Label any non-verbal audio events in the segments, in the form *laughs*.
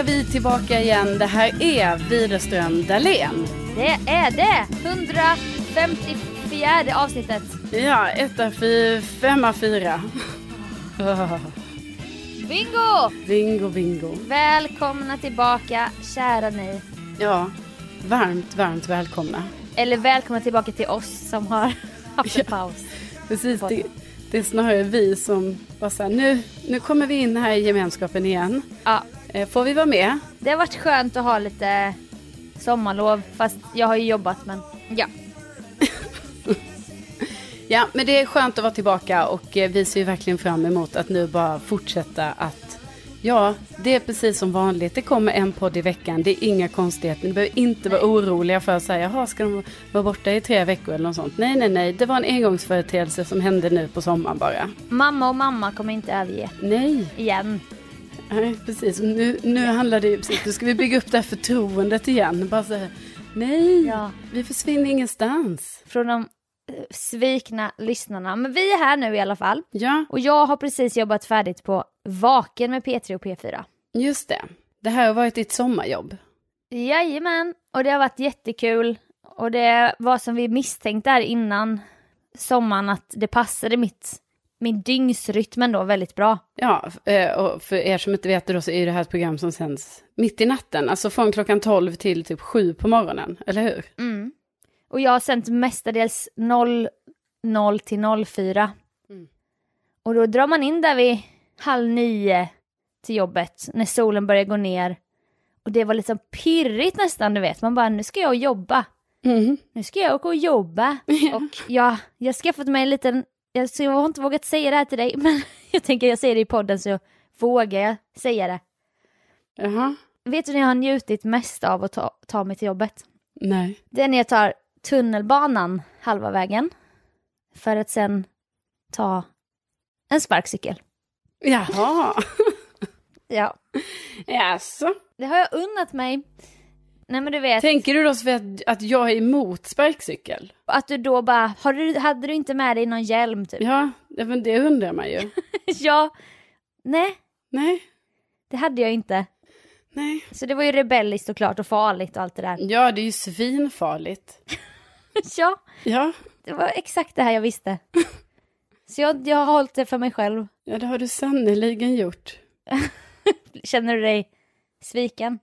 är vi tillbaka igen. Det här är Widerström Dahlén. Det är det! 154 avsnittet. Ja, etta, femma, fyra. Bingo! bingo, bingo. Välkomna tillbaka, kära ni. Ja, varmt, varmt välkomna. Eller välkomna tillbaka till oss som har haft en paus. Precis, det, det är snarare vi som bara så här, nu, nu kommer vi in här i gemenskapen igen. Ja, Får vi vara med? det har varit skönt att ha lite sommarlov, fast jag har ju jobbat men ja. *laughs* Ja, men det är skönt att vara tillbaka och eh, vi ser ju verkligen fram emot att nu bara fortsätta att Ja, det är precis som vanligt. Det kommer en podd i veckan. Det är inga konstigheter. Ni behöver inte vara oroliga för att säga, jaha, ska de vara borta i tre veckor eller något sånt. Nej, nej, nej. Det var en engångsföreteelse som hände nu på sommaren bara. Mamma och mamma kommer inte överge Nej, igen. Nej precis. Nu, nu handlar det ju precis, nu ska vi bygga upp det här förtroendet igen. Bara säga, nej, Ja. vi försvinner ingenstans. Från de eh, svikna lyssnarna. Men vi är här nu i alla fall. Ja, Och jag har precis jobbat färdigt på Vaken med P3 och P4. just det. Det här har varit ditt sommarjobb. Jajamän, och det har varit jättekul. Och det var som vi misstänkte här innan sommaren att det passade mitt, min dygnsrytm då väldigt bra. Ja, eh, och för er som inte vet det då så är det här ett program som sänds mitt i natten. Alltså från klockan 12 till typ 7 på morgonen, eller hur? Mm. Och jag har sänt mestadels 00 till 04. Mm. Och då drar man in där vid halv nio till jobbet när solen börjar gå ner. Och det var liksom pirrigt nästan, du vet. Man bara, nu ska jag jobba. Mm. Nu ska jag åka och jobba. *laughs* Och ja, jag har skaffat mig en liten, jag, så jag har inte vågat säga det här till dig, *laughs* men jag tänker jag säger det i podden så vågar jag säga det. Jaha, Vet du när jag har njutit mest av att ta, ta mig till jobbet? nej. Det är när jag tar tunnelbanan halva vägen. För att sen ta en sparkcykel. Jaha, *laughs* Ja, jaså. det har jag unnat mig. Nej men du vet, Tänker du då Sofia att, att jag är emot sparkcykel? att du då bara, har du, hade du inte med dig någon hjälm typ? Ja, men det undrar man ju. *laughs* ja. Nej, Nej, det hade jag inte. nej. Så det var ju rebelliskt såklart och farligt och allt det där. Ja, det är ju svinfarligt. *laughs* ja, Ja, det var exakt det här jag visste. Så jag, jag har hållit det för mig själv. ja det har du sannerligen gjort. *laughs* Känner du dig sviken?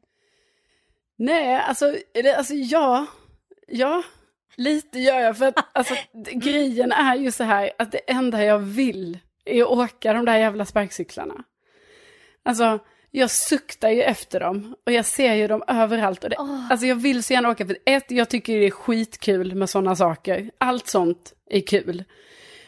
Nej, alltså, det, alltså ja, ja, lite gör jag. För att alltså, d- grejen är ju så här att det enda jag vill är att åka de där jävla sparkcyklarna. Alltså, jag suktar ju efter dem och jag ser ju dem överallt. Och det, Alltså jag vill så gärna åka, för ett, jag tycker det är skitkul med sådana saker. Allt sånt är kul.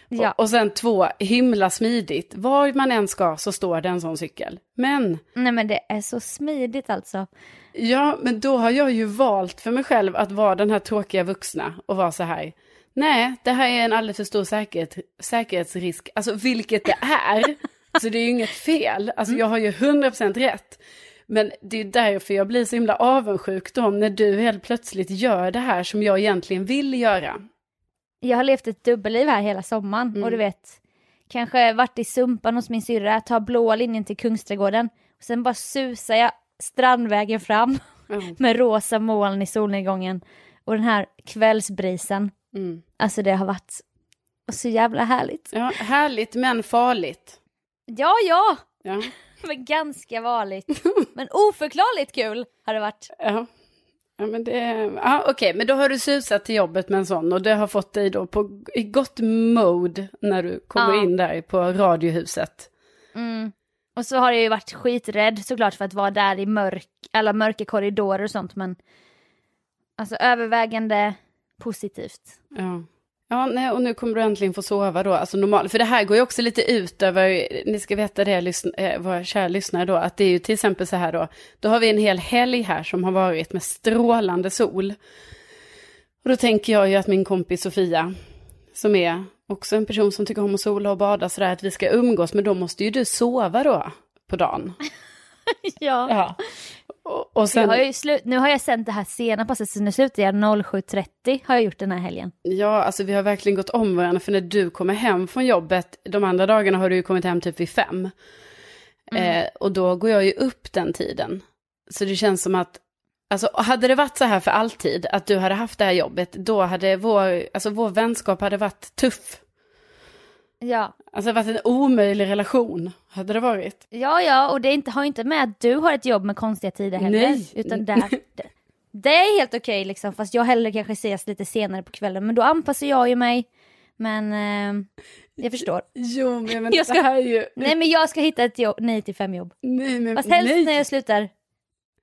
Ja. Och, och sen två, himla smidigt. Var man än ska så står det en sån cykel. Men Nej men det är så smidigt alltså. Ja, men då har jag ju valt för mig själv att vara den här tråkiga vuxna och vara så här. Nej, det här är en alldeles för stor säkerhet, säkerhetsrisk. Alltså vilket det är. *laughs* Så det är ju inget fel. Alltså jag har ju 100% rätt. Men det är därför jag blir så himla avundsjuk då när du helt plötsligt gör det här som jag egentligen vill göra. Jag har levt ett dubbelliv här hela sommaren och du vet, kanske varit i Sumpan hos min syrra, tar blåa linjen till Kungsträdgården och sen bara susar jag Strandvägen fram Ja. med rosa moln i solnedgången och den här kvällsbrisen. Mm. Alltså det har varit så jävla härligt. Ja, härligt men farligt. Ja, ja, Ja, *laughs* men ganska vanligt. *laughs* Men oförklarligt kul har det varit. ja. Ja, men det... Ja, okej, men då har du susat till jobbet med en sån och det har fått dig då på, i gott mode när du kommer Ja. in där på radiohuset. Mm. Och så har jag ju varit skiträdd såklart för att vara där i mörk, alla mörka korridorer och sånt men alltså övervägande positivt. Ja. Ja, nej, och nu kommer du äntligen få sova då, alltså normalt. För det här går ju också lite ut över, ni ska veta det, lyssn- eh, våra kära lyssnare då, att det är ju till exempel så här då, då har vi en hel helg här som har varit med strålande sol. Och då tänker jag ju att min kompis Sofia, som är också en person som tycker om att sola och bada sådär, att vi ska umgås, men då måste ju du sova då på dagen. *laughs* ja. Ja. Och, sen, Jag har ju slut, nu har jag sänt det här sena passet så nu slutar jag 07.30 har jag gjort den här helgen. Ja, alltså vi har verkligen gått om varandra, för när du kommer hem från jobbet, de andra dagarna har du ju kommit hem typ vid fem. Eh, och då går jag ju upp den tiden. Så det känns som att, alltså hade det varit så här för alltid, att du hade haft det här jobbet, då hade vår, alltså vår vänskap hade varit tuff. Ja. Alltså det varit en omöjlig relation, hade det varit. Ja, ja, och det inte, har inte med att du har ett jobb med konstiga tider heller. Nej. Utan där, det, det är helt okej liksom, fast jag hellre kanske ses lite senare på kvällen. Men då anpassar jag ju mig. Men eh, jag förstår. Jo, men Jag ska- det här är ju... Nej men jag ska hitta ett jobb 9 till 5 jobb. Nej, men Fast helst nej. när jag slutar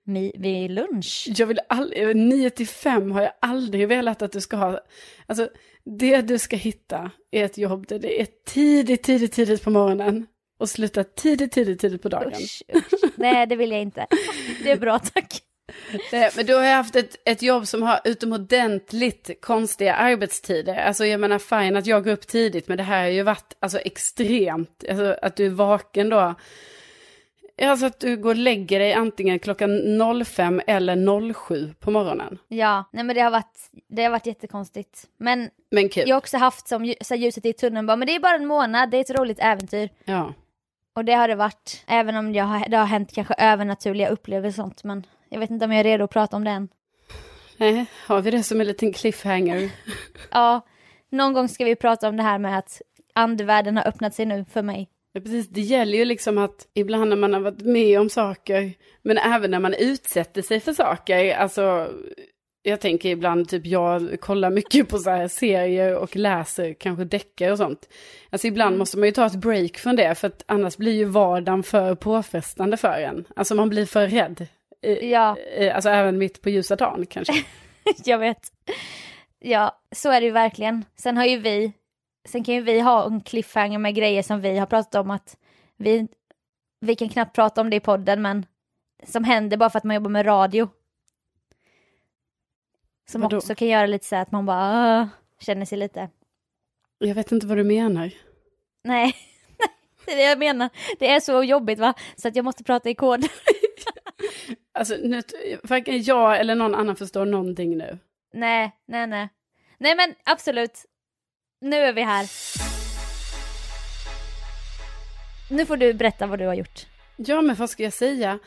mi- vid lunch. Jag vill aldrig, 9 till 5 har jag aldrig velat att du ska ha. Alltså, det du ska hitta är ett jobb där det är tidigt, tidigt, tidigt på morgonen och sluta tidigt, tidigt, tidigt på dagen. Usch, usch. Nej det vill jag inte. Det är bra tack. Nej, men du har haft ett, ett jobb som har utomordentligt konstiga arbetstider. Alltså jag menar fine att jag går upp tidigt, men det här har ju varit alltså, extremt. Alltså att du är vaken då. Alltså att du går och lägger dig antingen klockan 05 eller 07 på morgonen. Ja, nej men det har varit, det har varit jättekonstigt. Men Men kul. jag har också haft som så ljuset i tunneln bara, men det är bara en månad, det är ett roligt äventyr. Ja. Och det har det varit, även om jag har, det har hänt kanske övernaturliga upplevelser och sånt, men jag vet inte om jag är redo att prata om det än. Nej, har vi det som en liten cliffhanger? *laughs* Ja, någon gång ska vi prata om det här med att andevärlden har öppnat sig nu för mig. Ja, precis. Det gäller ju liksom att ibland när man har varit med om saker, men även när man utsätter sig för saker, alltså jag tänker ibland, typ jag kollar mycket på så här serier och läser kanske deckare och sånt. Alltså ibland måste man ju ta ett break från det, för att annars blir ju vardagen för påfrestande för en. Alltså man blir för rädd. Ja, Alltså även mitt på ljusa dagen kanske. *laughs* jag vet. Ja, så är det ju verkligen. Sen har ju vi, sen kan ju vi ha en cliffhanger med grejer som vi har pratat om att vi, vi kan knappt prata om det i podden men som händer bara för att man jobbar med radio. Som Vadå? också kan göra lite så att man bara "Åh", känner sig lite, Jag vet inte vad du menar. nej, *laughs* det är det jag menar. Det är så jobbigt va, så att jag måste prata i kod. *laughs* Alltså nu, varken jag eller någon annan förstår någonting nu. nej, nej, nej. Nej men absolut, nu är vi här. Nu får du berätta vad du har gjort. Ja, men vad ska jag säga?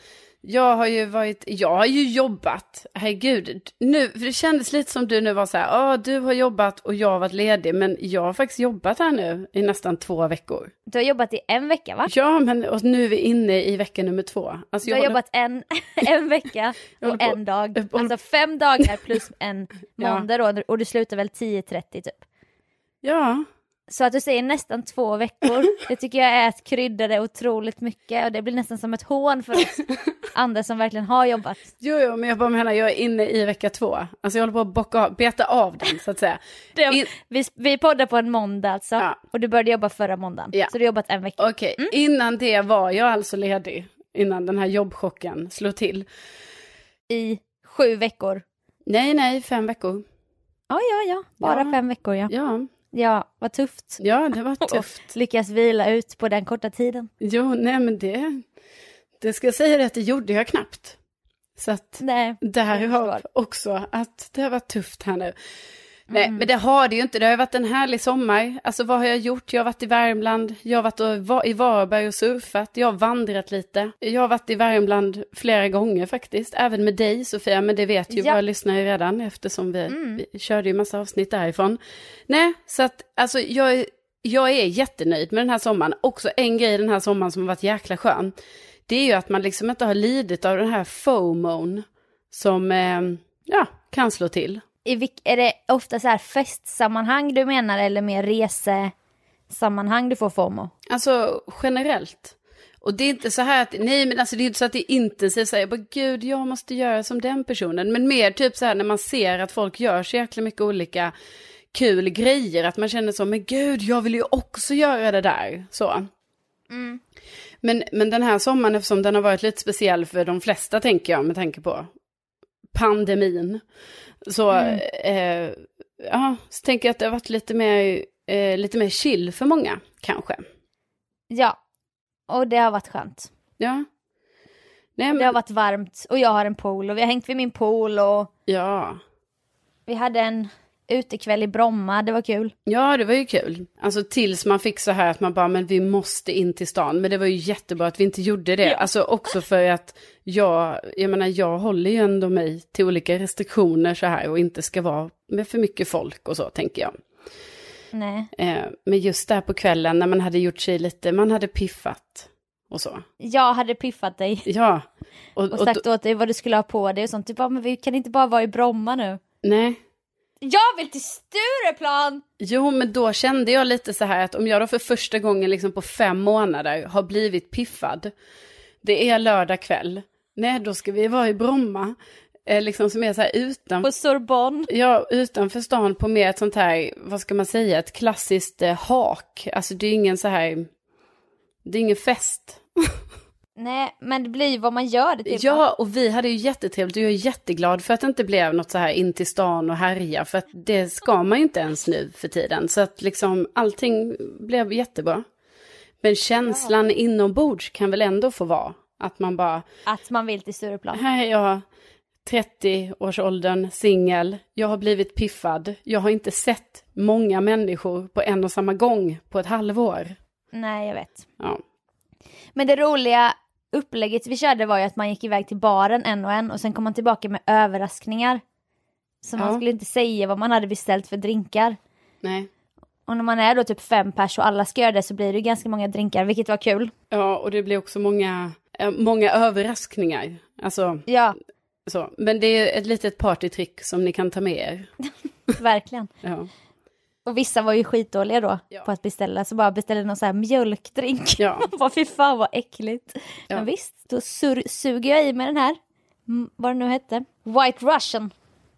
Jag har ju varit, jag har ju jobbat, herregud, nu, för det kändes lite som du nu var så här, ja du har jobbat och jag har varit ledig, men jag har faktiskt jobbat här nu i nästan två veckor. Du har jobbat i en vecka va? Ja, men och nu är vi inne i vecka nummer två. Alltså, Du jag har håller- jobbat en, *laughs* en vecka och en dag. Alltså fem dagar plus en Ja. måndag då och du slutar väl 10.30 typ. Ja, Så att du säger nästan två veckor, *laughs* det tycker jag är att krydda det otroligt mycket och det blir nästan som ett hån för oss *laughs* andra som verkligen har jobbat. jo, jo, men jag bara menar, jag är inne i vecka två. Alltså jag håller på att bocka av, beta av den så att säga. *laughs* Det, In- vi, vi poddar på en måndag alltså Ja. och du började jobba förra måndagen. Ja. Så du har jobbat en vecka. Okej, innan det var jag alltså ledig, innan den här jobbchocken slog till. I sju veckor. Nej, nej, fem veckor. Ja, ja, ja, bara Ja. fem veckor ja. Ja, Ja, vad tufft. ja det var *laughs* tufft. Lyckas vila ut på den korta tiden. Jo, nej men det, det ska jag säga att det gjorde jag knappt. Så att Nej, har också att det har varit tufft här nu. Nej, Mm. men det har det ju inte. Det har ju varit en härlig sommar. Alltså vad har jag gjort? Jag har varit i Värmland, jag har varit i Varberg och surfat, jag har vandrat lite. Jag har varit i Värmland flera gånger faktiskt, även med dig Sofia, men det vet ju Ja. våra lyssnare redan eftersom vi, Mm. vi körde ju massa avsnitt därifrån. Nej, så att alltså jag, jag är jättenöjd med den här sommaren. Också en grej den här sommaren som har varit jäkla skön, det är ju att man liksom inte har lidit av den här FOMOn som eh, ja, kan slå till. I är det ofta så här festsammanhang du menar eller mer resesammanhang du får FOMO? Alltså generellt. Och det är inte så här att, nej men alltså det är inte så att det är intensivt, så här, jag bara gud jag måste göra som den personen. Men mer typ så här när man ser att folk gör så jäkla mycket olika kul grejer, att man känner så, men gud jag vill ju också göra det där. Så. Men, men den här sommaren, eftersom den har varit lite speciell för de flesta tänker jag, med tanke på pandemin. Så, eh, ja, så tänker jag att det har varit lite mer, eh, lite mer chill för många, kanske. Ja, och det har varit skönt. Ja. Nej, Det har men, varit varmt och jag har en pool och vi har hängt vid min pool och ja. vi hade en, utekväll i Bromma, det var kul. Ja, det var ju kul. Alltså tills man fick så här att man bara, men vi måste in till stan. Men det var ju jättebra att vi inte gjorde det. Ja. Alltså också för att jag, jag menar, jag håller ju ändå mig till olika restriktioner så här och inte ska vara med för mycket folk och så, tänker jag. Nej. Eh, men just där på kvällen när man hade gjort sig lite, man hade piffat och så. Jag hade piffat dig Ja. Och, och och, sagt åt dig vad du skulle ha på dig och sånt. Du bara, men vi kan inte bara vara i Bromma nu. nej, Jag vill till Stureplan! Jo, men då kände jag lite så här att om jag då för första gången liksom på fem månader har blivit piffad, det är lördag kväll, nej då ska vi vara i Bromma, eh, liksom som är så här utan, På Sorbonne. ja, utanför stan på mer ett sånt här, vad ska man säga, ett klassiskt eh, hak, alltså det är ingen så här, det är ingen fest. *laughs* Nej, men det blir vad man gör det till. Ja, och vi hade ju jättetrevligt och jag är jätteglad för att det inte blev något så här in till stan och härja, för att det ska man ju inte ens nu för tiden. Så att liksom allting blev jättebra. Men känslan inombords kan väl ändå få vara att man bara, Att man vill till Stureplan. här är jag, 30-årsåldern, singel, jag har blivit piffad, jag har inte sett många människor på en och samma gång på ett halvår. Nej, jag vet. Ja, Men det roliga upplägget vi körde var ju att man gick iväg till baren en och en och sen kom man tillbaka med överraskningar. Så man Ja. skulle inte säga vad man hade beställt för drinkar. nej. Och när man är då typ fem pers och alla ska göra det så blir det ganska många drinkar, vilket var kul. Ja, och det blir också många, eh, många överraskningar. Alltså, Ja, Så, men det är ett litet partytrick som ni kan ta med er. *laughs* verkligen. Ja. Och vissa var ju skitdåliga då Ja. på att beställa, så bara beställde någon så här mjölkdrink. Ja. *laughs* Vad fy fan vad äckligt. Ja. Men visst, då sur- suger jag i med den här, vad det nu hette, White Russian.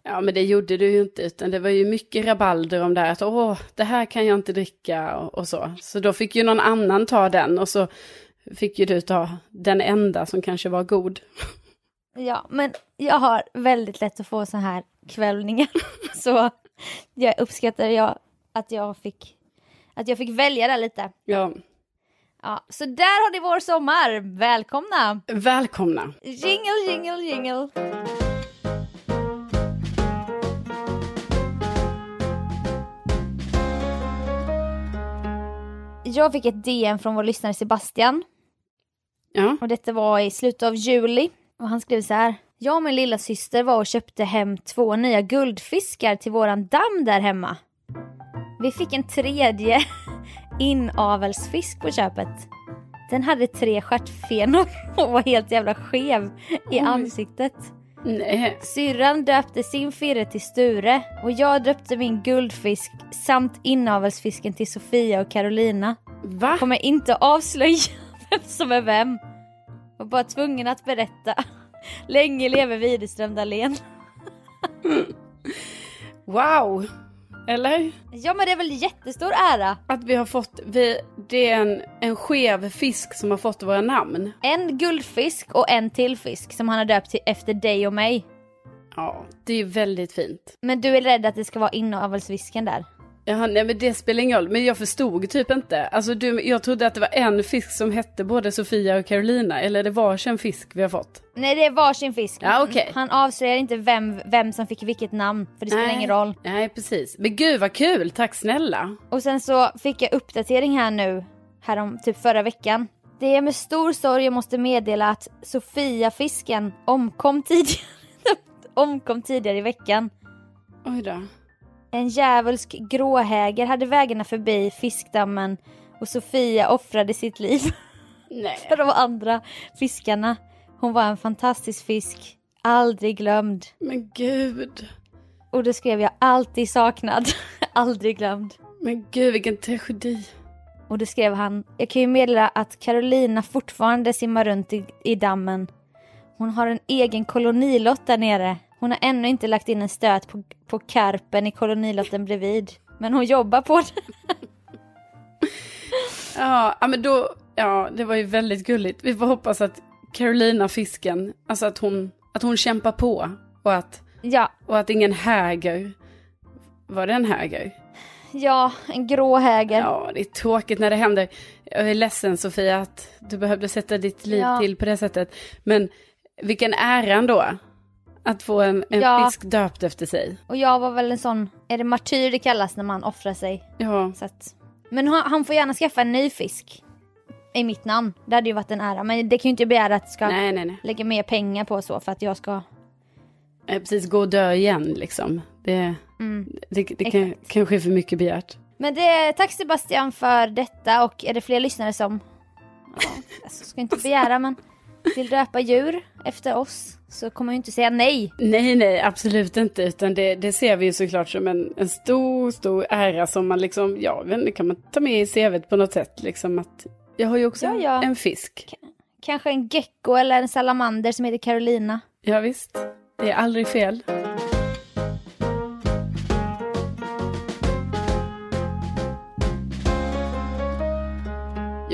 ja, men det gjorde du ju inte, utan det var ju mycket rabalder om det här, att åh, det här kan jag inte dricka och, och så. Så då fick ju någon annan ta den och så fick ju du ta den enda som kanske var god. Ja, men jag har väldigt lätt att få så här kvällningar. *laughs* Så jag uppskattar jag att jag fick, att jag fick välja det lite. Ja, Ja, så där har ni vår sommar. Välkomna! välkomna. Jingle, jingle, jingle. Jag fick ett DM från vår lyssnare Sebastian Ja, och detta var i slutet av juli och han skrev så här. Jag och min lilla syster var och köpte hem två nya guldfiskar till våran damm där hemma. Vi fick en tredje *laughs* inavelsfisk på köpet. Den hade tre stjärtfenor *laughs* och var helt jävla skev i ansiktet. nej, Syrran döpte sin firre till Sture och jag döpte min guldfisk samt inavelsfisken till Sofia och Carolina. va? Kommer inte avslöja *laughs* vem som är vem. Var bara tvungen att berätta. Länge leve Widerström Dahlén. Wow! Eller? Ja men det är väl jättestor ära. Att vi har fått, vi, det är en, en skev fisk som har fått våra namn. En guldfisk och en till fisk som han har döpt till efter dig och mig. Ja, det är väldigt fint. Men du är rädd att det ska vara inavelsfisken där? Jaha, nej men det spelar ingen roll, men jag förstod typ inte. Alltså du, jag trodde att det var en fisk som hette både Sofia och Carolina, eller är det varsin fisk vi har fått? Nej det är varsin fisk. Ja, okej. Han avslöjar inte vem, vem som fick vilket namn för det spelar Nej. ingen roll. Nej, precis. Men gud vad kul, tack snälla. Och sen så fick jag uppdatering här nu, härom typ förra veckan. Det är med stor sorg jag måste meddela att Sofia-fisken omkom tidigare, *laughs* omkom tidigare i veckan. Oj då. En djävulsk gråhäger hade vägarna förbi fiskdammen och Sofia offrade sitt liv Nej. *laughs* för de andra fiskarna. Hon var en fantastisk fisk, aldrig glömd. Men gud. Och då skrev jag alltid saknad, *laughs* aldrig glömd. Men gud vilken tragedi. Och då skrev han, jag kan ju meddela att Carolina fortfarande simmar runt i, i dammen. Hon har en egen kolonilott där nere. Hon har ännu inte lagt in en stöt på, på karpen i kolonilotten bredvid. Men hon jobbar på det. *laughs* Ja, men då, ja, det var ju väldigt gulligt. Vi får hoppas att Carolina fisken, alltså att hon, att hon kämpar på och att, Ja, och att ingen häger. Var det en häger? ja, en grå häger. Ja, det är tråkigt när det händer. Jag är ledsen Sofia att du behövde sätta ditt liv Ja. till på det sättet. Men vilken ära ändå. Att få en, en Ja. fisk döpt efter sig. Och jag var väl en sån, är det martyr det kallas när man offrar sig? Ja, Så att, men han, han får gärna skaffa en ny fisk. I mitt namn. Det hade ju varit en ära. Men det kan ju inte begära att jag ska nej, nej, nej. lägga mer pengar på så för att jag ska... Eh, Precis, gå och dö igen liksom. Det, Mm. det, det kan, Exakt. kanske är för mycket begärt. Men det, tack Sebastian för detta och är det fler lyssnare som, ja, alltså, ska inte begära men vill döpa djur efter oss så kommer jag inte säga nej. Nej, nej, absolut inte. Utan det, det ser vi ju såklart som en, en stor, stor ära som man liksom, ja, inte, kan man ta med i CVt på något sätt. Liksom att jag har ju också Ja, ja. en fisk. Kanske en gecko eller en salamander som heter Carolina. Ja, visst. Det är aldrig fel.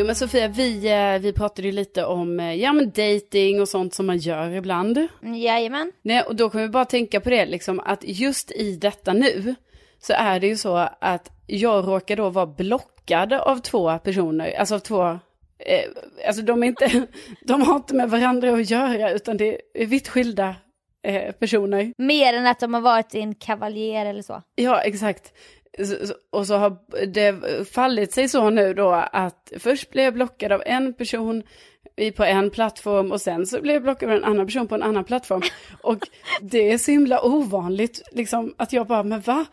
Men Sofia, vi, eh, vi pratade ju lite om eh, ja, men dating och sånt som man gör ibland. Jajamän. Nej, och då kan vi bara tänka på det, liksom, att just i detta nu så är det ju så att jag råkar då vara blockad av två personer, alltså av två, eh, alltså de är inte, *laughs* de har inte med varandra att göra utan det är vitt skilda eh, personer. Mer än att de har varit en kavaljer eller så. Ja, exakt. Och så har det fallit sig så nu då att först blev jag blockad av en person på en plattform och sen så blev jag blockad av en annan person på en annan plattform. Och det är så himla ovanligt liksom att jag bara, men va?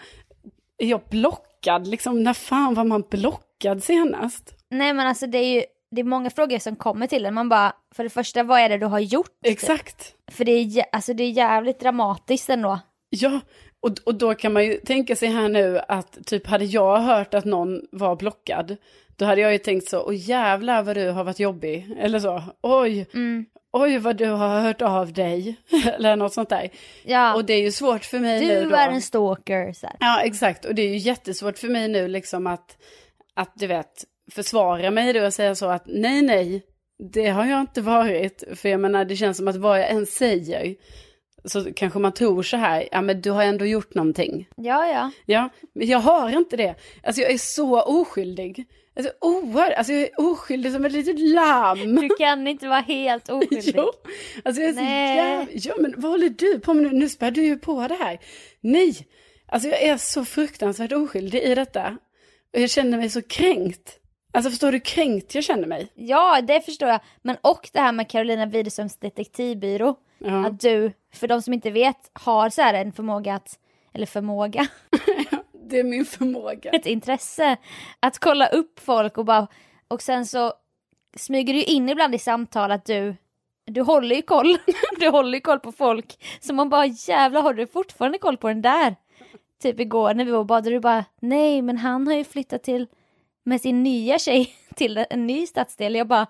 Är jag blockad? Liksom när fan var man blockad senast? Nej men alltså det är ju det är många frågor som kommer till en. Man bara, för det första vad är det du har gjort? Exakt. För det är, alltså, det är jävligt dramatiskt ändå. Ja, och, och då kan man ju tänka sig här nu att typ hade jag hört att någon var blockad, då hade jag ju tänkt så, åh jävlar vad du har varit jobbig, eller så, oj, Mm. oj vad du har hört av dig, *laughs* eller något sånt där. Ja, Och det är ju svårt för mig nu du då. är en stalker. Så här. Ja, exakt, och det är ju jättesvårt för mig nu liksom att, att du vet, försvara mig då och säga så att nej, nej, det har jag inte varit. För jag menar, det känns som att vad jag än säger, så kanske man tror så här, ja men du har ändå gjort någonting. Ja, ja. Ja, men jag har inte det. Alltså jag är så oskyldig. Alltså oerhört, alltså jag är oskyldig som ett litet lamm. Du kan inte vara helt oskyldig. *laughs* Jo, alltså jag är så jävla... Ja, men vad håller du på med nu? Nu spär du ju på det här. Nej, alltså jag är så fruktansvärt oskyldig i detta. Och jag känner mig så kränkt. Alltså förstår du kränkt jag känner mig? Ja, det förstår jag. Men och det här med Carolina Widerströms detektivbyrå. Ja, Att du, för de som inte vet, har så här en förmåga att, eller förmåga, *laughs* det är min förmåga. ett intresse att kolla upp folk och bara, och sen så smyger du in ibland i samtal att du, du håller ju koll, *laughs* du håller ju koll på folk. Så man bara jävlar har du fortfarande koll på den där? Typ igår när vi var och badade, du bara nej men han har ju flyttat till med sin nya tjej till en ny stadsdel. Jag bara,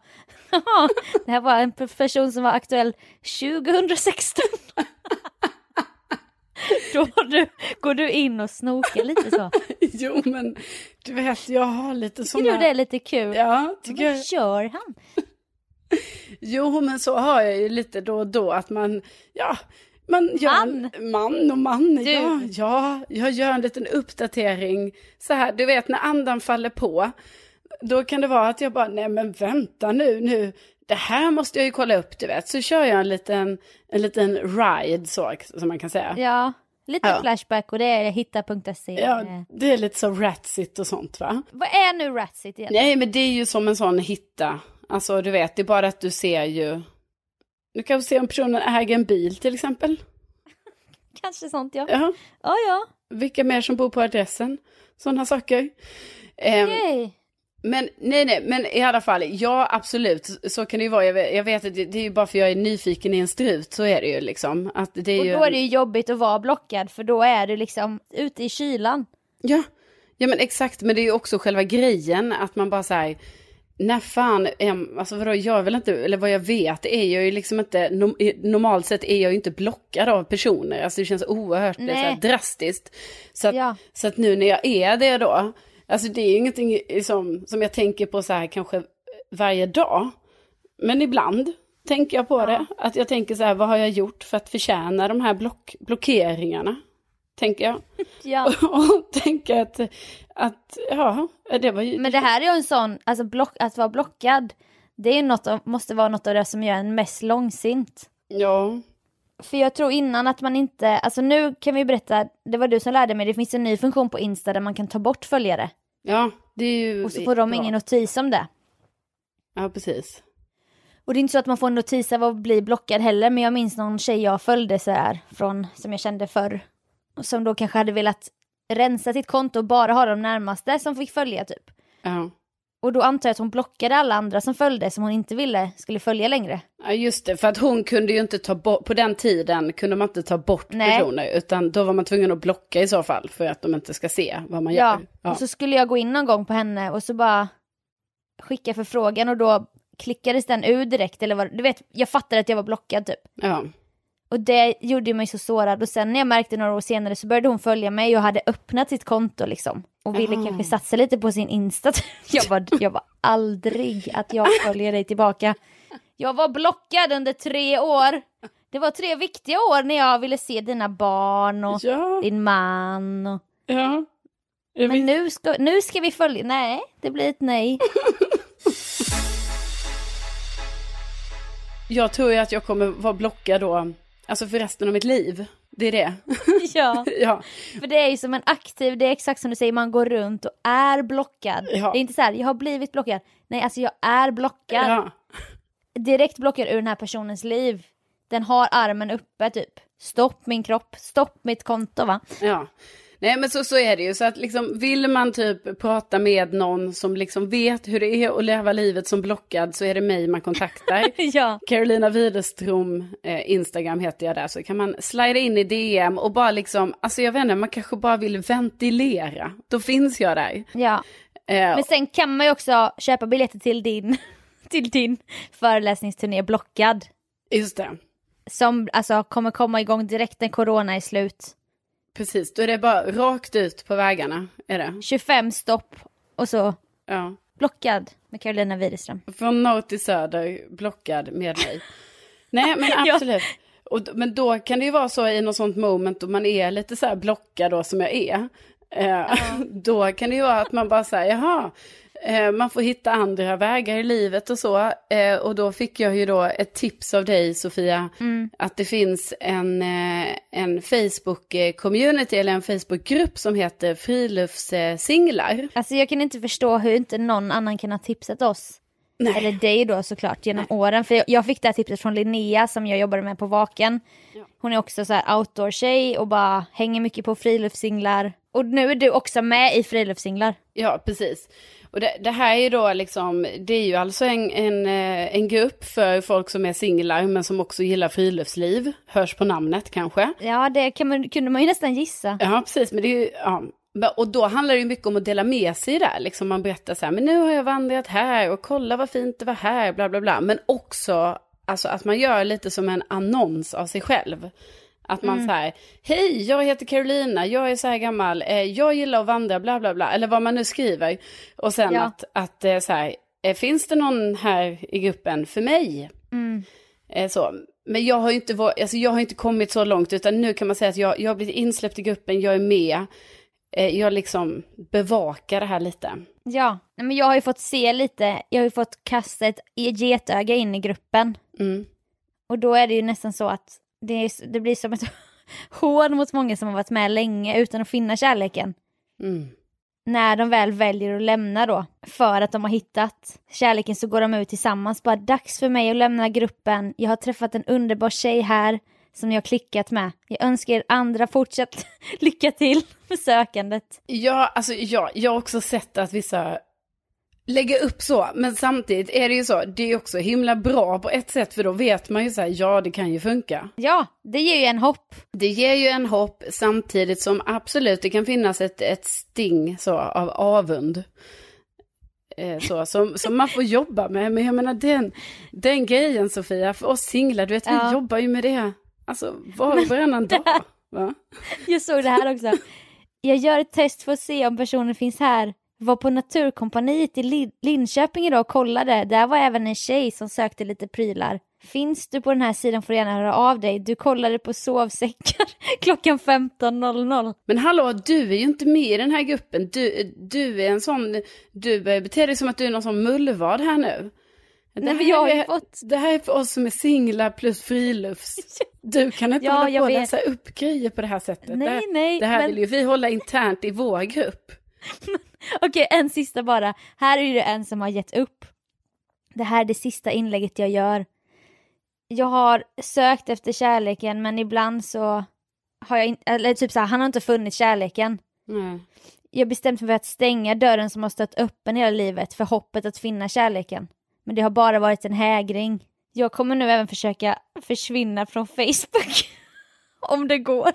"Jaha, det här var en person som var aktuell 2016. *laughs* Då du, går du in och snokar lite så. *laughs* Jo, men du vet, jag har lite Tycker du sådana... det är lite kul? Ja, tycker jag. Vad gör han? *laughs* Jo, men så har jag ju lite då och då att man, ja, man gör Man? En, man och man, Du. ja, ja, jag gör en liten uppdatering. Så här, du vet när andan faller på, då kan det vara att jag bara, nej men vänta nu, nu, det här måste jag ju kolla upp, du vet. Så kör jag en liten, en liten ride, så, som man kan säga. Ja, lite Ja. flashback och det är hitta.se. Ja, det är lite så ratsit och sånt va? Vad är nu Ratsit igen? Nej, men det är ju som en sån hitta. Alltså, du vet, det är bara att du ser ju... Du kan se om personen äger en bil till exempel. *laughs* Kanske sånt ja. Ja, Ja, ja. vilka mer som bor på adressen. Sådana saker. Ehm, Okej. Men nej, nej, men i alla fall, ja absolut, så kan det ju vara. Jag vet, jag vet att det, det är ju bara för jag är nyfiken i en strut, så är det ju liksom. Att det är Och ju... då är det ju jobbigt att vara blockad för då är du liksom ute i kylan. Ja, ja men exakt, men det är ju också själva grejen att man bara säger när fan, alltså vadå, jag väl inte, eller vad jag vet är jag ju liksom inte, normalt sett är jag ju inte blockad av personer, alltså det känns oerhört det är så här drastiskt. Så att, Ja. så att nu när jag är det då, alltså det är ju ingenting som, som jag tänker på så här kanske varje dag, men ibland tänker jag på det, att jag tänker så här, vad har jag gjort för att förtjäna de här block, blockeringarna? Tänker jag. *laughs* Ja. *laughs* och tänka att, att ja, det var ju... Men det här är ju en sån, alltså block, att vara blockad, det är ju något, måste vara något av det som gör en mest långsint. Ja, För jag tror innan att man inte, alltså nu kan vi berätta, det var du som lärde mig, det finns en ny funktion på Insta där man kan ta bort följare. Ja, det är ju Och så får de bra. ingen notis om det. Ja, precis. Och det är inte så att man får en notis av att bli blockad heller, men jag minns någon tjej jag följde så här från, som jag kände förr. Som då kanske hade velat rensa sitt konto och bara ha de närmaste som fick följa typ. Ja. Och då antar jag att hon blockade alla andra som följde som hon inte ville skulle följa längre. Ja just det, för att hon kunde ju inte ta bort, på den tiden kunde man inte ta bort Nej. personer, utan då var man tvungen att blocka i så fall för att de inte ska se vad man Ja, gör. Ja, och så skulle jag gå in någon gång på henne och så bara skicka förfrågan och då klickades den ur direkt eller vad, du vet, jag fattade att jag var blockad typ. ja. Och det gjorde mig så sårad och sen när jag märkte några år senare så började hon följa mig och hade öppnat sitt konto liksom. Och ville Aha. kanske satsa lite på sin Insta. *laughs* Jag var, jag var aldrig att jag följer dig tillbaka. Jag var blockad under tre år. Det var tre viktiga år när jag ville se dina barn och ja, din man. Och... ja. Men vet- nu ska, nu ska vi följa. Nej, det blir ett nej. *laughs* Jag tror ju att jag kommer vara blockad då, alltså för resten av mitt liv. Det är det. *laughs* ja, *laughs* ja, för det är ju som en aktiv, det är exakt som du säger, man går runt och är blockad. Ja. Det är inte så här, jag har blivit blockad. Nej, alltså jag är blockad. ja. Direkt blockad ur den här personens liv. Den har armen uppe typ. Stopp min kropp, stopp mitt konto va? Ja. Nej men så, så är det ju, så att liksom vill man typ prata med någon som liksom vet hur det är att leva livet som blockad så är det mig man kontaktar. *laughs* ja. Carolina Widerström, eh, Instagram heter jag där, så kan man slida in i DM och bara liksom, alltså jag vet inte, man kanske bara vill ventilera. Då finns jag där. Ja. Eh, Men sen kan man ju också köpa biljetter till din, *laughs* till din föreläsningsturné Blockad. just det, Som alltså kommer komma igång direkt när corona är slut. Precis, då är det bara rakt ut på vägarna, är det. 25 stopp och så Ja. Blockad med Carolina Widerström. Från norr till söder, blockad med mig. *laughs* Nej men Ja. absolut. Och, d- men då kan det ju vara så i något sånt moment då man är lite så här blockad då som jag är. Eh, *laughs* Då kan det ju vara att man bara säger, jaha, man får hitta andra vägar i livet och så. Eh, och då fick jag ju då ett tips av dig Sofia, att det finns en, eh, en Facebook-community eller en Facebook-grupp som heter Friluftssinglar. Alltså jag kan inte förstå hur inte någon annan kan ha tipsat oss. Nej. Eller dig då såklart genom åren. För jag, fick det här tipset från Linnea som jag jobbade med på Vaken. Hon är också så här outdoor-tjej och bara hänger mycket på friluftssinglar. Och nu är du också med i friluftssinglar. Ja, precis. Och det, det här är ju då liksom, det är ju alltså en, en, eh, en grupp för folk som är singlar men som också gillar friluftsliv. Hörs på namnet kanske. Ja, det kan man, kunde man ju nästan gissa. Ja, precis, men det är ju, ja. Och då handlar det ju mycket om att dela med sig där, liksom man berättar så här, men nu har jag vandrat här och kolla vad fint det var här, bla bla bla. Men också, alltså att man gör lite som en annons av sig själv. Att man Mm. så här, hej, jag heter Carolina, jag är så här gammal, eh, jag gillar att vandra, bla bla bla, eller vad man nu skriver. Och sen Ja. att, att eh, så här, eh, finns det någon här i gruppen för mig? Mm. Eh, så. Men jag har inte, varit, alltså jag har inte kommit så långt, utan nu kan man säga att jag, jag har blivit insläppt i gruppen, jag är med. Eh, jag liksom bevakar det här lite. Ja, men jag har ju fått se lite, jag har ju fått kasta ett getöga in i gruppen. Mm. Och då är det ju nästan så att det, är, det blir som ett *laughs* hån mot många som har varit med länge utan att finna kärleken. Mm. När de väl väljer att lämna då, för att de har hittat kärleken så går de ut tillsammans. Bara dags för mig att lämna gruppen. Jag har träffat en underbar tjej här som jag har klickat med. Jag önskar er andra fortsatt *laughs* lycka till med sökandet. Ja, alltså ja, jag har också sett att vissa lägger upp så, men samtidigt är det ju så, det är också himla bra på ett sätt, för då vet man ju så här, ja det kan ju funka. Ja, det ger ju en hopp. Det ger ju en hopp samtidigt som absolut det kan finnas ett, ett sting så av avund. Eh, så, som, som man får jobba med, men jag menar den, den grejen Sofia, för oss singlar, du vet Ja. vi jobbar ju med det, alltså var och varannan dag. *laughs* Va? Jag såg det här också. Jag gör ett test för att se om personen finns här. Var på Naturkompaniet i Lin- Linköping idag och kollade. Där var även en tjej som sökte lite prylar. Finns du på den här sidan får du gärna höra av dig. Du kollade på sovsäckar *laughs* klockan 15.00. Men hallå, du är ju inte med i den här gruppen. Du, du är en sån, du börjar bete dig som att du är någon sån mullvad här nu. Det Nej, här jag har är- fått... Det här är för oss som är singlar plus frilufts. *laughs* Du kan inte Ja, hålla på och läsa upp grejer på det här sättet. det, Nej, här- nej, det här men vill ju vi hålla internt i vår grupp. *laughs* okej, en sista bara. Här är det en som har gett upp. Det här är det sista inlägget jag gör. Jag har sökt efter kärleken men ibland så har jag inte, eller typ så här, han har inte funnit kärleken. Nej. Jag har bestämt mig för att stänga dörren som har stått öppen hela livet för hoppet att finna kärleken. Men det har bara varit en hägring. Jag kommer nu även försöka försvinna från Facebook. *laughs* Om det går.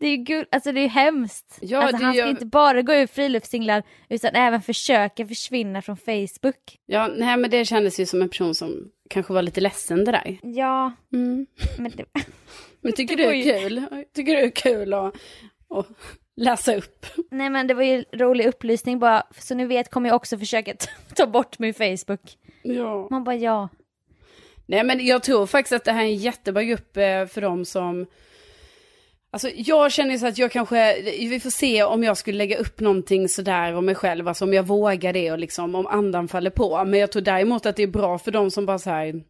Det är ju alltså det är hemskt. Ja, alltså, det han ska gör- inte bara gå ur friluftssinglar utan även försöka försvinna från Facebook. Ja, nej men det kändes ju som en person som kanske var lite ledsen det där. Ja, Mm. men det, *laughs* Men tycker *laughs* Det du var är kul? Tycker du är kul att, att läsa upp? nej men det var ju rolig upplysning bara. Så ni vet kommer jag också försöka ta- ta bort min Facebook. Ja. Man bara ja. Nej men jag tror faktiskt att det här är en jättebra grupp eh, för dem som... Alltså jag känner så att jag kanske, vi får se om jag skulle lägga upp någonting sådär om mig själv, alltså om jag vågar det och liksom om andan faller på. Men jag tror däremot att det är bra för dem som bara så här,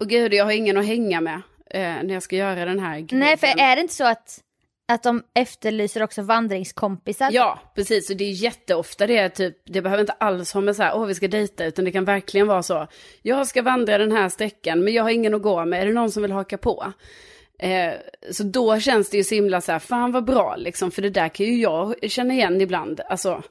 åh gud jag har ingen att hänga med eh, när jag ska göra den här grejen. Nej, för är det inte så att, att de efterlyser också vandringskompisar? Ja, precis. Och det är jätteofta det är typ, det behöver inte alls ha med så här, åh vi ska dejta, utan det kan verkligen vara så, jag ska vandra den här sträckan, men jag har ingen att gå med, är det någon som vill haka på? Eh, så då känns det ju så himla så här, fan vad bra liksom, för det där kan ju jag känna igen ibland. Alltså,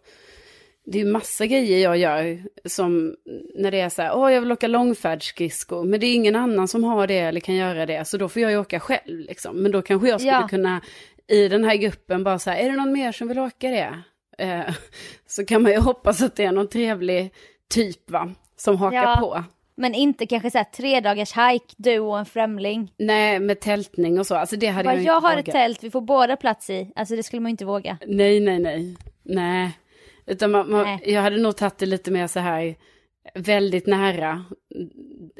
det är ju massa grejer jag gör som när det är så här, åh jag vill åka långfärdsskridskor, men det är ingen annan som har det eller kan göra det, så då får jag ju åka själv liksom. Men då kanske jag skulle Ja. kunna i den här gruppen bara så här, är det någon mer som vill åka det? Eh, *laughs* så kan man ju hoppas att det är någon trevlig typ va, som hakar Ja. på. Men inte kanske såhär tre dagars hike, du och en främling. Nej, med tältning och så, alltså det hade Bara, jag jag inte har ett vågat. tält, vi får båda plats i. Alltså det skulle man inte våga. Nej, nej, nej. Nej. Utan man, man, Nej. jag hade nog tagit det lite mer så här väldigt nära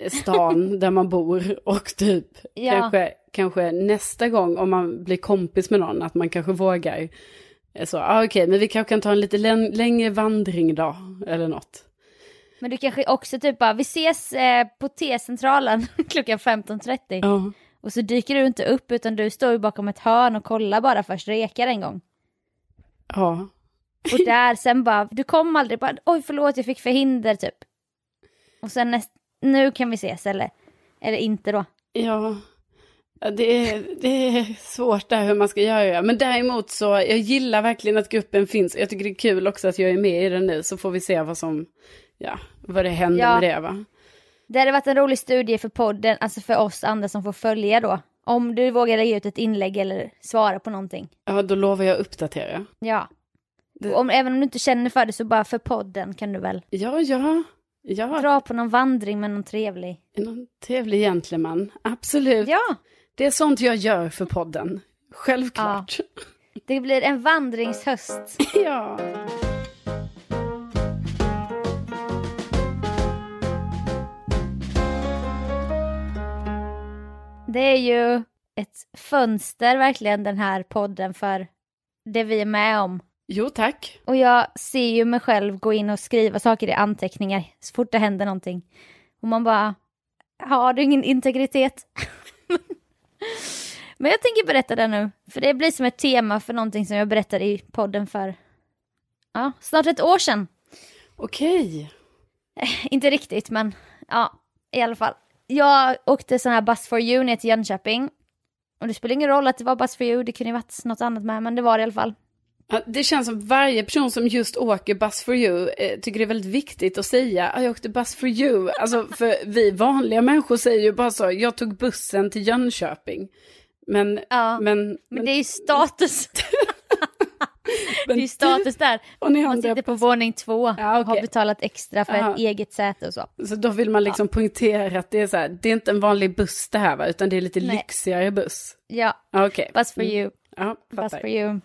stan *laughs* där man bor och typ Ja. kanske, kanske nästa gång om man blir kompis med någon att man kanske vågar så, ah, okej, men vi kanske kan ta en lite län- längre vandring då eller något. Men du kanske också typ bara, vi ses eh, på T-centralen *laughs* klockan 15.30. Ja. Och så dyker du inte upp utan du står ju bakom ett hörn och kollar bara först, rekar en gång. Ja. Och där sen bara, du kom aldrig, bara oj förlåt jag fick förhinder typ. Och sen näst, nu kan vi ses eller, eller inte då. Ja, Ja, det är, det är svårt där hur man ska göra. Men däremot så, jag gillar verkligen att gruppen finns. Jag tycker det är kul också att jag är med i den nu, så får vi se vad som, ja, vad det händer Ja. med det va. Det hade varit en rolig studie för podden, alltså för oss andra som får följa då. Om du vågar lägga ut ett inlägg eller svara på någonting. Ja, då lovar jag att uppdatera. Ja. Det- Om, även om du inte känner för det så bara för podden kan du väl Ja, ja, ja, dra på någon vandring med någon trevlig. någon trevlig gentleman. Absolut. Ja, Det är sånt jag gör för podden. Självklart. det blir en vandringshöst. *laughs* Ja. Det är ju ett fönster verkligen den här podden för det vi är med om. Jo, tack. Och jag ser ju mig själv gå in och skriva saker i anteckningar så fort det händer någonting. Och man bara, har du ingen integritet? *laughs* Men jag tänker berätta det nu, för det blir som ett tema för någonting som jag berättade i podden för ja, snart ett år sedan. Okej. *laughs* Inte riktigt, men ja, i alla fall. Jag åkte sån här Bus for you ner till Jönköping. Och det spelar ingen roll att det var Bus for you, det kunde ju varit något annat med, men det var det i alla fall. Ja, Det känns som varje person som just åker Bus for you eh, tycker det är väldigt viktigt att säga att jag åkte Bus for you. Alltså för vi vanliga människor säger ju bara så, jag tog bussen till Jönköping. Men, Ja, men, men det är ju status. *laughs* det är status där. och ni Man sitter på våning två, Ja, och har betalat extra för Aha. ett eget säte och så. så då vill man liksom poängtera att det är så här, det är inte en vanlig buss det här va, utan det är lite Nej. lyxigare buss. Ja, Ja, Okej. bus for Mm. you, Ja, bus fattar. for you.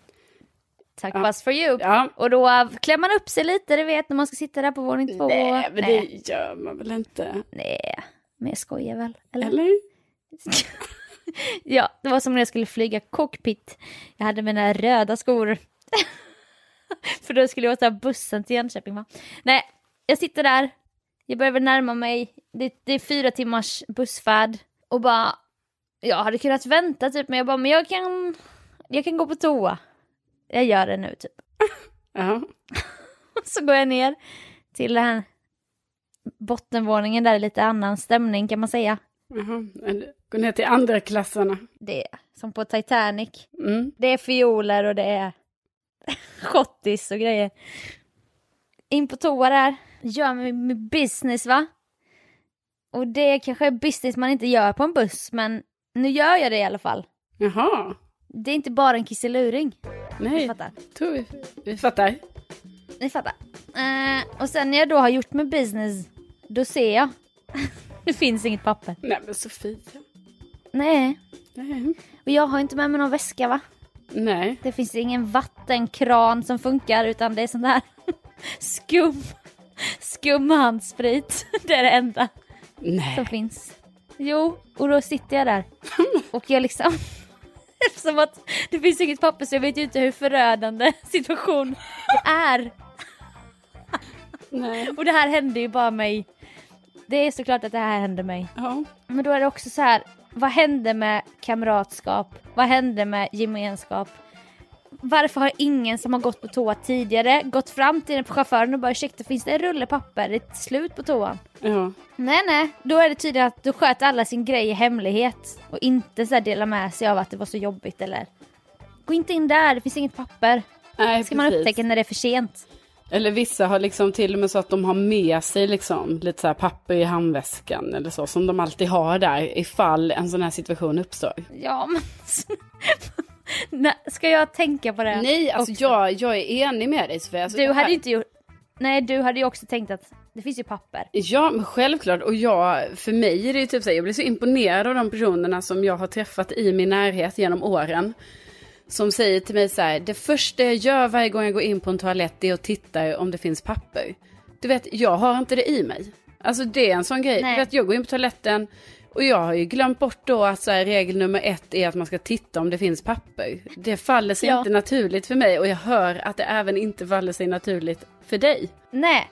Tack Ja. bus for you. Ja, Och då klär man upp sig lite, du vet, när man ska sitta där på våning två. nej men Nej. det gör man väl inte? Nej, men jag skojar väl? Eller? Eller? *laughs* Ja, det var som när jag skulle flyga cockpit. Jag hade mina röda skor. *laughs* *laughs* För då skulle jag ta bussen till Jönköping va? Nej, jag sitter där, jag börjar väl närma mig, det, det är fyra timmars bussfärd och bara, jag hade kunnat vänta typ men jag bara, men jag kan, jag kan gå på toa. Jag gör det nu typ. *laughs* Ja. *laughs* Så går jag ner till den här bottenvåningen där det är lite annan stämning kan man säga. Jaha. Gå ner till andra klasserna. Det är som på Titanic. Mm. Det är fioler och det är *laughs* schottis och grejer. In på toa där, gör min business va. Och det kanske är business man inte gör på en buss men nu gör jag det i alla fall. Jaha. Det är inte bara en kisseluring. Nej, fattar. tror vi, vi fattar. Ni fattar. Eh, och sen när jag då har gjort min business, då ser jag. *laughs* det finns inget papper. Nej men Sofia. Nej, Nej. och jag har inte med mig någon väska va? Nej. Det finns ingen vattenkran som funkar utan det är sån där *laughs* skum, skumhandsprit. *laughs* Det är det enda som Nej. finns. Jo, och då sitter jag där och jag liksom *laughs* Eftersom att det finns inget papper så jag vet ju inte hur förödande situation det är. Nej. Och det här hände ju bara mig. Det är såklart att det här hände mig. Ja. Men då är det också så här, vad hände med kamratskap? Vad hände med gemenskap? Varför har ingen som har gått på toa tidigare gått fram till den chauffören och bara ursäkta finns det en rulle papper? Är slut på toan. Ja. Nej nej, då är det tydligt att då sköt alla sin grej i hemlighet och inte så här dela med sig av att det var så jobbigt eller Gå inte in där, det finns inget papper. Nej, ska man precis. upptäcka när det är för sent. Eller vissa har liksom till och med så att de har med sig liksom lite så här papper i handväskan eller så som de alltid har där ifall en sån här situation uppstår. Ja men *laughs* *laughs* Nej, ska jag tänka på det? Nej, alltså också? jag, jag är enig med dig Sofia. Alltså, Du här- hade ju inte gjort... Nej, du hade ju också tänkt att det finns ju papper. Ja, men självklart. Och jag, för mig är det ju typ så här, jag blir så imponerad av de personerna som jag har träffat i min närhet genom åren. Som säger till mig så här, det första jag gör varje gång jag går in på en toalett är att titta om det finns papper. Du vet, jag har inte det i mig. Alltså det är en sån grej. Nej. Du vet, jag går in på toaletten och jag har ju glömt bort då att så här, regel nummer ett är att man ska titta om det finns papper. Det faller sig Ja. inte naturligt för mig och jag hör att det även inte faller sig naturligt för dig. Nej,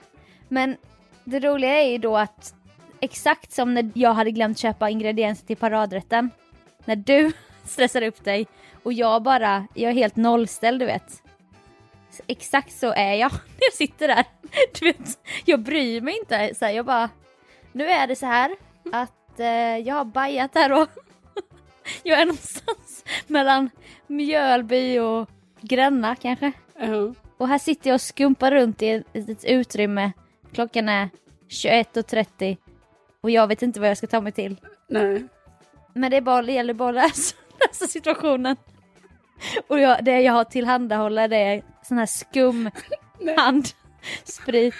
men det roliga är ju då att exakt som när jag hade glömt köpa ingredienser till paradrätten. När du *laughs* stressar upp dig och jag bara, jag är helt nollställd du vet. Så exakt så är jag *laughs* när jag sitter där. Du vet, jag bryr mig inte. Så här, jag bara, nu är det så här att eh, jag har bajat här och *laughs* jag är någonstans mellan Mjölby och Gränna kanske. Ja. Och här sitter jag och skumpar runt i ett litet utrymme. Klockan är 21.30 och jag vet inte vad jag ska ta mig till. Nej. Men det är bara, det gäller bara att lösa *laughs* situationen. Och jag, det jag har tillhandahålla det är sån här skum *laughs* handsprit.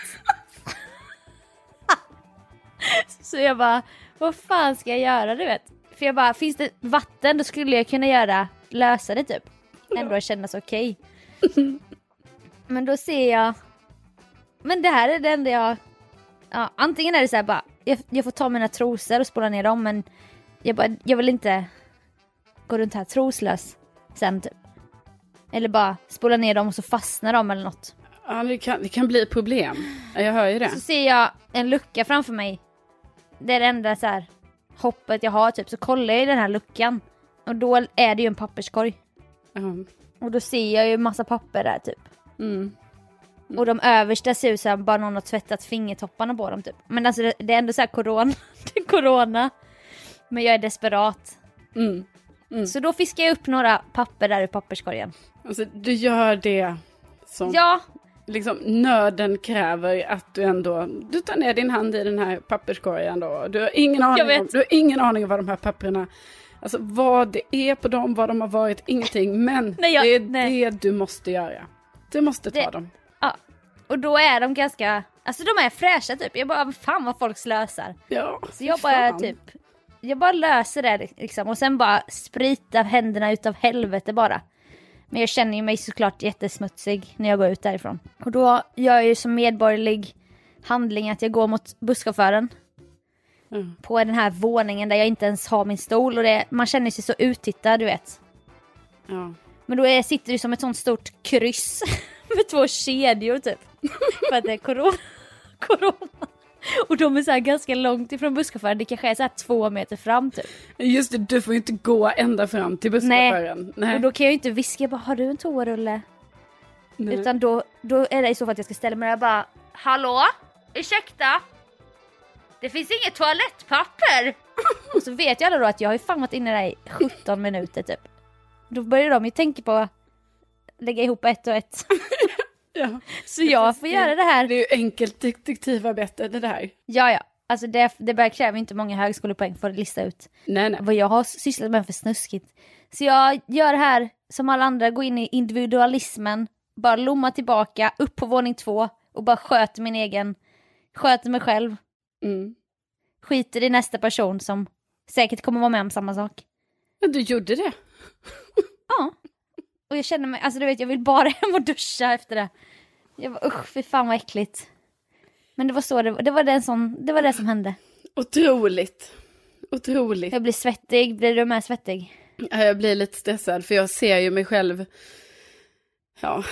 Så jag bara, vad fan ska jag göra du vet? För jag bara, finns det vatten då skulle jag kunna göra, lösa det typ. Ändå kännas okej. *laughs* Men då ser jag, men det här är det enda jag, ja antingen är det så här bara, jag, jag får ta mina trosor och spola ner dem men jag bara, jag vill inte gå runt här troslös sen typ. Eller bara spola ner dem och så fastnar de eller något. Ja, det kan, det kan bli problem. Ja, Jag hör ju det. Så ser jag en lucka framför mig. Det är det enda så här hoppet jag har typ. Så kollar jag i den här luckan. Och då är det ju en papperskorg. Ja. Och då ser jag ju massa papper där typ. Mm. Och de översta ser ut som bara någon har tvättat fingertopparna på dem typ. Men alltså det, det är ändå så här corona. *laughs* det är corona. Men jag är desperat. Mm. Så då fiskar jag upp några papper där ur papperskorgen. Alltså, du gör det som Ja, liksom, nöden kräver att du ändå du tar ner din hand i den här papperskorgen. Då. Du, har ingen aning om, du har ingen aning om vad de här papperna Alltså vad det är på dem, vad de har varit, ingenting. Men *laughs* Nej, jag- det är nej. det du måste göra. Du måste ta Det- dem. ja. Och då är de ganska, alltså de är fräscha typ. Jag bara, fan vad folk slösar. Ja, Så jag bara fan. typ, jag bara löser det liksom och sen bara sprita händerna utav helvete bara. Men jag känner ju mig såklart jättesmutsig när jag går ut därifrån. Och då gör jag ju som medborgerlig handling att jag går mot busschauffören Mm. på den här våningen där jag inte ens har min stol och det, man känner sig så uttittad du vet. Ja. Men då är, sitter det som ett sånt stort kryss *laughs* med två kedjor typ. *laughs* För att det är corona, corona. *laughs* Och de är så ganska långt ifrån busschauffören, det kanske är så två meter fram typ. Just det, du får ju inte gå ända fram till busschauffören. Nej. Och då kan jag ju inte viska bara, har du en toarulle? Nej. Utan då, då är det i så fall att jag ska ställa mig där bara, hallå? Ursäkta? Det finns inget toalettpapper! *laughs* och så vet jag alla då att jag har ju fan varit inne där i 17 minuter typ. Då börjar de ju tänka på lägga ihop ett och ett. *laughs* ja. Så jag får göra det här. Det är ju enkelt detektivarbete det där. Ja, ja. Alltså det, det kräva inte många högskolepoäng för att lista ut Nej, nej. vad jag har sysslat med för snuskigt. Så jag gör det här som alla andra, går in i individualismen, bara lomma tillbaka, upp på våning två och bara sköter min egen, sköter mig själv. Mm. Skiter i nästa person som säkert kommer vara med om samma sak. Ja, du gjorde det. Ja. Och jag känner mig, alltså du vet jag vill bara *laughs* hem och duscha efter det. Jag bara usch, fy fan vad äckligt. Men det var så det var, det var, det som, det var det som hände. Otroligt. Otroligt. Jag blir svettig, blir du med svettig? Ja, jag blir lite stressad för jag ser ju mig själv, ja,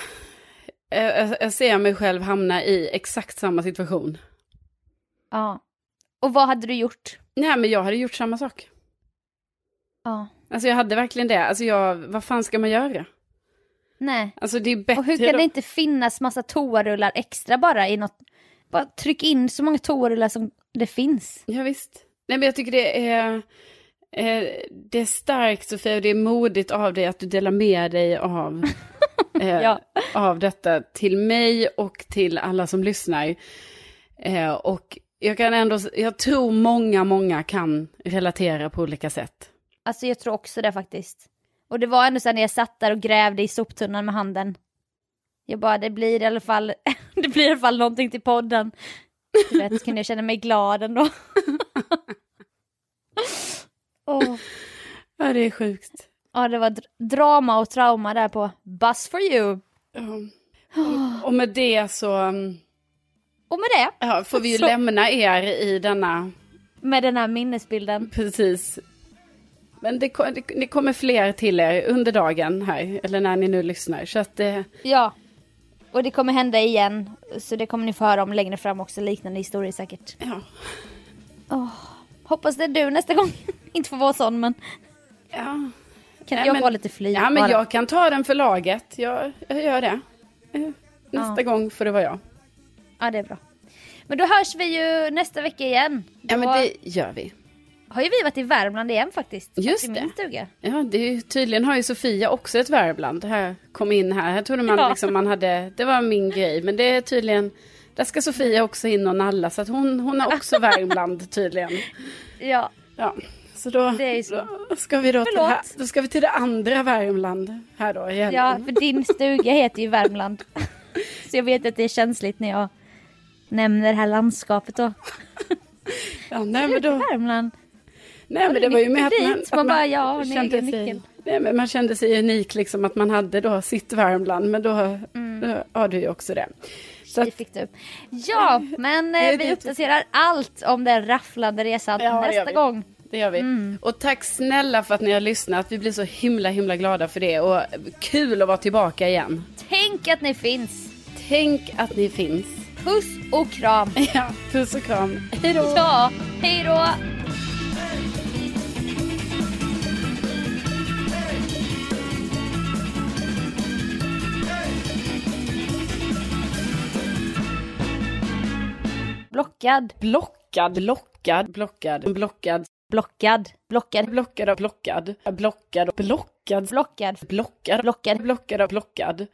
jag, jag ser mig själv hamna i exakt samma situation. Ja. Och vad hade du gjort? Nej, men jag hade gjort samma sak. Ja. Alltså jag hade verkligen det. Alltså jag, vad fan ska man göra? Nej. Alltså det är bättre Och hur kan det inte finnas massa toarullar extra bara i något? Bara tryck in så många toarullar som det finns. Ja, visst. Nej, men jag tycker det är, eh, det är starkt Sofia och det är modigt av dig att du delar med dig av, *laughs* eh, Ja. av detta till mig och till alla som lyssnar. Eh, och jag kan ändå, jag tror många, många kan relatera på olika sätt. Alltså jag tror också det faktiskt. Och det var ändå så när jag satt där och grävde i soptunnan med handen. Jag bara, det blir i alla fall, *laughs* det blir i alla fall någonting till podden. Du vet, kunde jag känna mig glad ändå. *laughs* Åh. Ja, det är sjukt. Ja, det var dr- drama och trauma där på Bus for you. Ja. Och, och med det så mm, Och med det, ja, får vi ju Så- lämna er i denna med den här minnesbilden. Precis. Men det, det, det kommer fler till er under dagen här, eller när ni nu lyssnar. Så att det, Ja. Och det kommer hända igen. Så det kommer ni få höra om längre fram också, liknande historier säkert. ja. Hoppas det är du nästa gång. *laughs* Inte får vara sån men Ja, kan Nej, jag men- vara lite flyg ja men bara? jag kan ta den för laget. Jag, jag gör det. Eh, Nästa gång får det vara jag. Ja det är bra. Men då hörs vi ju nästa vecka igen. Då Ja men det gör vi. Har ju vi varit i Värmland igen faktiskt. Just I min stuga. Ja, det är, ju- tydligen har ju Sofia också ett Värmland. Här kom in här. Här trodde man Ja. liksom man hade, det var min grej. Men det är tydligen, där ska Sofia också in och nalla. Så att hon, hon har också *laughs* Värmland tydligen. Ja. Ja, så då, så. då ska vi då till, här, då ska vi till det andra Värmland här då igen. ja, för din stuga heter ju Värmland. *laughs* Så jag vet att det är känsligt när jag nämner det här landskapet då. Ja, nej, men då, Värmland. Nej men det var ju med att man, Dit, man att bara, ja, kände sig, nej, men man kände sig unik liksom att man hade då sitt Värmland. Men då, Mm. då har du ju också det. Så Det att, fick du. Ja, men *laughs* är eh, vi uppdaterar allt om den rafflande resan Ja, nästa gång. det gör vi. Mm. Och tack snälla för att ni har lyssnat. Vi blir så himla himla glada för det. Och kul att vara tillbaka igen. Tänk att ni finns. Tänk att ni finns. Puss och kram. *laughs* Ja, puss och kram. Hej då! Ja, hej då. Blockad, Blockad, blockad, blockad, blockad, blockad, blockad, blockad blockad, blockad blockad, blockad, blockad, blockad. blockad blockad.